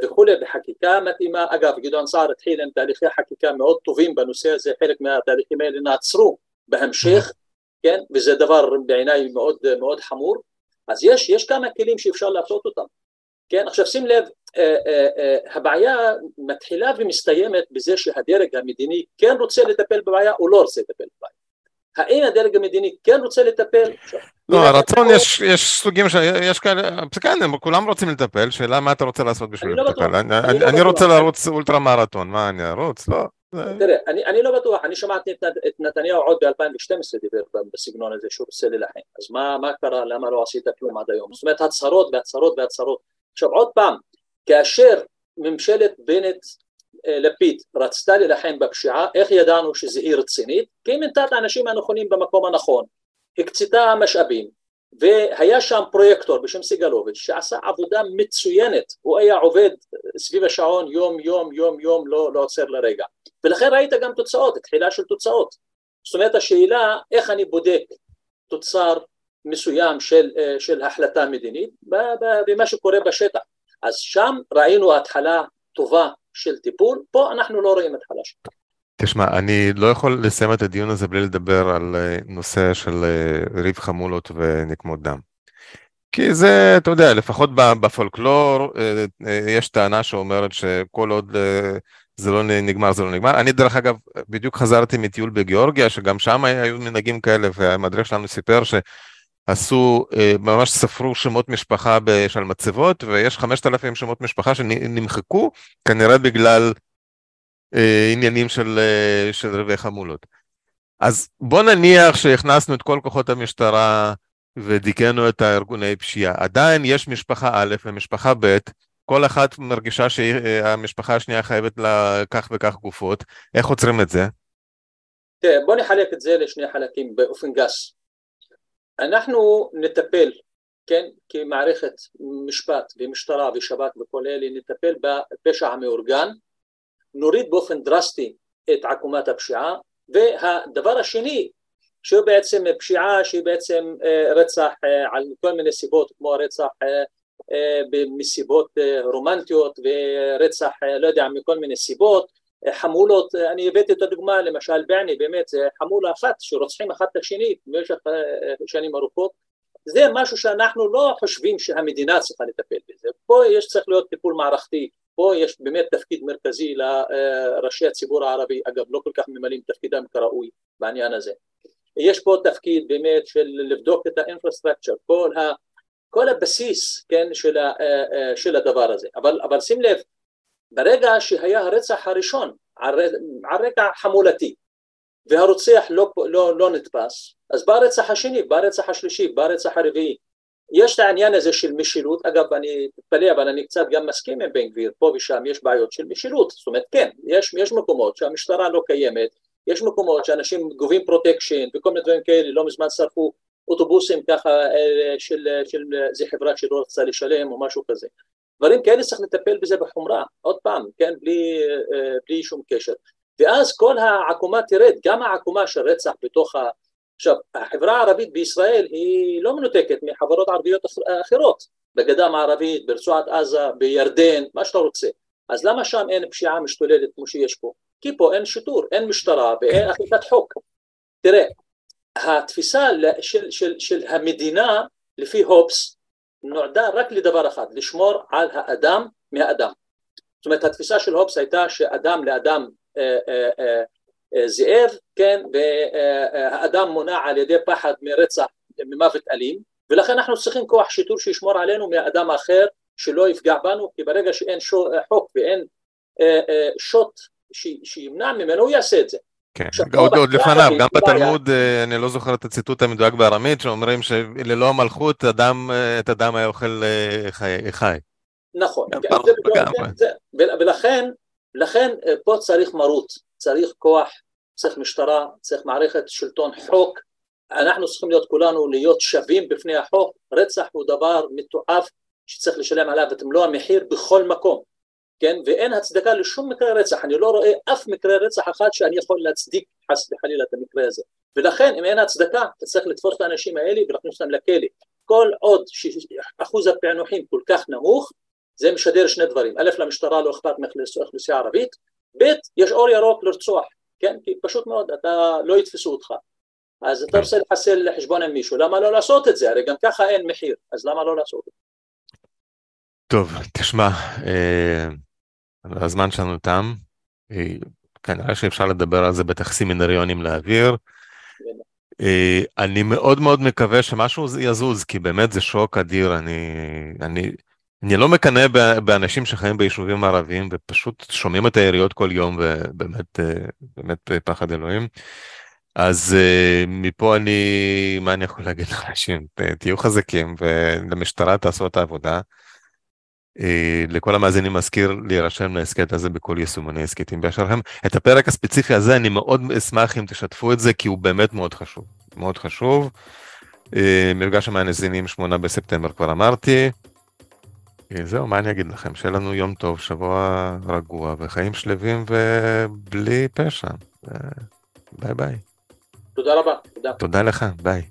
וכולי, בחקיקה מתאימה. אגב, גדעון סער התחיל עם תהליכי חקיקה מאוד טובים בנושא הזה, חלק מהתהליכים האלה נעצרו בהמשך, כן, וזה דבר בעיניי מאוד מאוד חמור. אז יש, יש כמה כלים שאפשר לעשות אותם. כן, עכשיו שים לב, אה, אה, אה, הבעיה מתחילה ומסתיימת בזה שהדרג המדיני כן רוצה לטפל בבעיה או לא רוצה לטפל בבעיה. האם הדרג המדיני כן רוצה לטפל? לא, הרצון יש, יש סוגים, יש כאלה, כן, כולם רוצים לטפל, שאלה מה אתה רוצה לעשות בשביל לא לטפל. אני לא רוצה לרוץ אולטרה מרתון, מה אני ארוץ? לא. תראה, אני לא בטוח, אני שמעתי את נתניהו עוד ב-2012 דיבר בסגנון הזה שהוא רוצה ללחם, אז מה קרה, למה לא עשית כלום עד היום? זאת אומרת הצהרות והצהרות והצהרות. עכשיו עוד פעם, כאשר ממשלת בנט אה, רצתה להילחם בפשיעה, איך ידענו שזה היא רצינית? כי היא מינתה את האנשים הנכונים במקום הנכון, הקצתה משאבים, והיה שם פרויקטור בשם סיגלוביץ' שעשה עבודה מצוינת, הוא היה עובד סביב השעון יום יום יום יום לא, לא עוצר לרגע, ולכן ראית גם תוצאות, תחילה של תוצאות. זאת אומרת השאלה איך אני בודק תוצר מסוים של, אה, של החלטה מדינית במה שקורה בשטח. אז שם ראינו התחלה טובה של טיפול, פה אנחנו לא רואים התחלה של טיפול. תשמע, אני לא יכול לסיים את הדיון הזה בלי לדבר על אה, נושא של אה, ריב חמולות ונקמות דם. כי זה, אתה יודע, לפחות בפולקלור יש טענה שאומרת שכל עוד זה לא נגמר, זה לא נגמר. אני דרך אגב, בדיוק חזרתי מטיול בגיאורגיה, שגם שם היו מנהגים כאלה, והמדריך שלנו סיפר ש... עשו, אה, ממש ספרו שמות משפחה של מצבות, ויש 5,000 שמות משפחה שנמחקו, כנראה בגלל אה, עניינים של, אה, של רבי חמולות. אז בוא נניח שהכנסנו את כל כוחות המשטרה ודיכאנו את הארגוני פשיעה. עדיין יש משפחה א' ומשפחה ב', כל אחת מרגישה שהמשפחה השנייה חייבת לה כך וכך גופות. איך עוצרים את זה? תראה, בוא נחלק את זה לשני חלקים באופן גס. אנחנו נטפל, כן, כמערכת משפט ומשטרה ושב"כ וכל אלה, נטפל בפשע המאורגן, נוריד באופן דרסטי את עקומת הפשיעה, והדבר השני, שהוא בעצם פשיעה שהיא בעצם אה, רצח אה, על כל מיני סיבות, כמו רצח אה, מסיבות רומנטיות ורצח, לא יודע, מכל מיני סיבות, חמולות, אני הבאתי את הדוגמה למשל בעני, באמת זה חמולה אחת שרוצחים אחת את השני במשך שנים ארוכות, זה משהו שאנחנו לא חושבים שהמדינה צריכה לטפל בזה, פה יש צריך להיות טיפול מערכתי, פה יש באמת תפקיד מרכזי לראשי הציבור הערבי, אגב לא כל כך ממלאים תפקידם כראוי בעניין הזה, יש פה תפקיד באמת של לבדוק את האינפרסטרקצ'ר, כל, ה, כל הבסיס כן, של, ה, של הדבר הזה, אבל, אבל שים לב, ברגע שהיה הרצח הראשון על, רקע חמולתי והרוצח לא, לא, לא נתפס, אז בא הרצח השני, בא הרצח השלישי, בא הרצח הרביעי. יש את העניין הזה של משילות, אגב אני מתפלא אבל אני קצת גם מסכים עם בן גביר, פה ושם יש בעיות של משילות, זאת אומרת כן, יש, יש מקומות שהמשטרה לא קיימת, יש מקומות שאנשים גובים פרוטקשן וכל מיני דברים כאלה, לא מזמן שרפו אוטובוסים ככה אה, של, של זה חברה שלא רצתה לשלם או משהו כזה. דברים כאלה צריך לטפל בזה בחומרה, עוד פעם, כן, בלי, אה, בלי שום קשר. ואז כל העקומה תרד, גם העקומה של רצח בתוך ה... עכשיו, החברה הערבית בישראל היא לא מנותקת מחברות ערביות אחרות, בגדה המערבית, ברצועת עזה, בירדן, מה שאתה רוצה. אז למה שם אין פשיעה משתוללת כמו שיש פה? כי פה אין שיטור, אין משטרה ואין. אכיפת חוק. תראה, התפיסה של, של, של המדינה לפי הופס נועדה רק לדבר אחד, לשמור על האדם מהאדם. זאת אומרת התפיסה של הופס הייתה שאדם לאדם אה, אה, אה, זאב, כן, והאדם מונע על ידי פחד מרצח, ממוות אלים, ולכן אנחנו צריכים כוח שיטור שישמור עלינו מהאדם האחר שלא יפגע בנו, כי ברגע שאין חוק ואין שוט שימנע ממנו, הוא יעשה את זה. כן, עוד, עוד לפניו, גם בתלמוד, אה, אני לא זוכר את הציטוט המדויק בארמית, שאומרים שללא המלכות אדם, אה, את אדם היה אוכל אה, חי. חי. נכון, כן, זה, זה, זה, ולכן לכן פה צריך מרות, צריך כוח, צריך משטרה, צריך מערכת שלטון חוק, אנחנו צריכים להיות כולנו להיות שווים בפני החוק, רצח הוא דבר מתועב שצריך לשלם עליו את מלוא המחיר בכל מקום, כן, ואין הצדקה לשום מקרה רצח, אני לא רואה אף מקרה רצח אחד שאני יכול להצדיק חס וחלילה את המקרה הזה, ולכן אם אין הצדקה אתה צריך לתפוס את האנשים האלה ולהכניס אותם לכלא, כל עוד שאחוז הפענוחים כל כך נמוך, זה משדר שני דברים, א' למשטרה לא אכפת מאוכלוסייה ערבית, ב' יש אור ירוק לרצוח, כן, כי פשוט מאוד, אתה לא יתפסו אותך, אז אתה רוצה לחסל לחשבון עם מישהו, למה לא לעשות את זה? הרי גם ככה אין מחיר, אז למה לא לעשות את זה? טוב, תשמע, אה, הזמן שלנו תם, אה, כנראה שאפשר לדבר על זה בטח סמינריונים לאוויר. אה, אני מאוד מאוד מקווה שמשהו יזוז, כי באמת זה שוק אדיר, אני, אני, אני לא מקנא באנשים שחיים ביישובים ערביים ופשוט שומעים את היריות כל יום ובאמת באמת פחד אלוהים. אז מפה אני, מה אני יכול להגיד לאנשים? תהיו חזקים ולמשטרה תעשו את העבודה. אה, לכל המאזינים מזכיר להירשם להסכת הזה בכל יישומוני הסכתים באשר הם. את הפרק הספציפי הזה אני מאוד אשמח אם תשתפו את זה, כי הוא באמת מאוד חשוב. מאוד חשוב. אה, מפגש המאזינים שמונה בספטמבר כבר אמרתי. אה, זהו, מה אני אגיד לכם? שיהיה לנו יום טוב, שבוע רגוע וחיים שלווים ובלי פשע. ביי ביי. תודה רבה, תודה. תודה לך, ביי.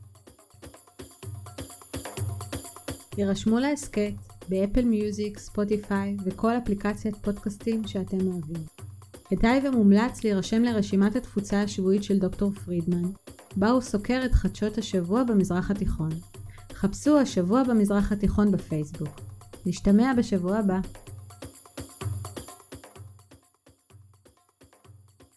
הירשמו להסכת ב Apple Music, Spotify וכל אפליקציית פודקאסטים שאתם אוהבים. כדאי ומומלץ להירשם לרשימת התפוצה השבועית של דוקטור פרידמן, בה הוא סוקר את חדשות השבוע במזרח התיכון. חפשו השבוע במזרח התיכון בפייסבוק. נשתמע בשבוע הבא.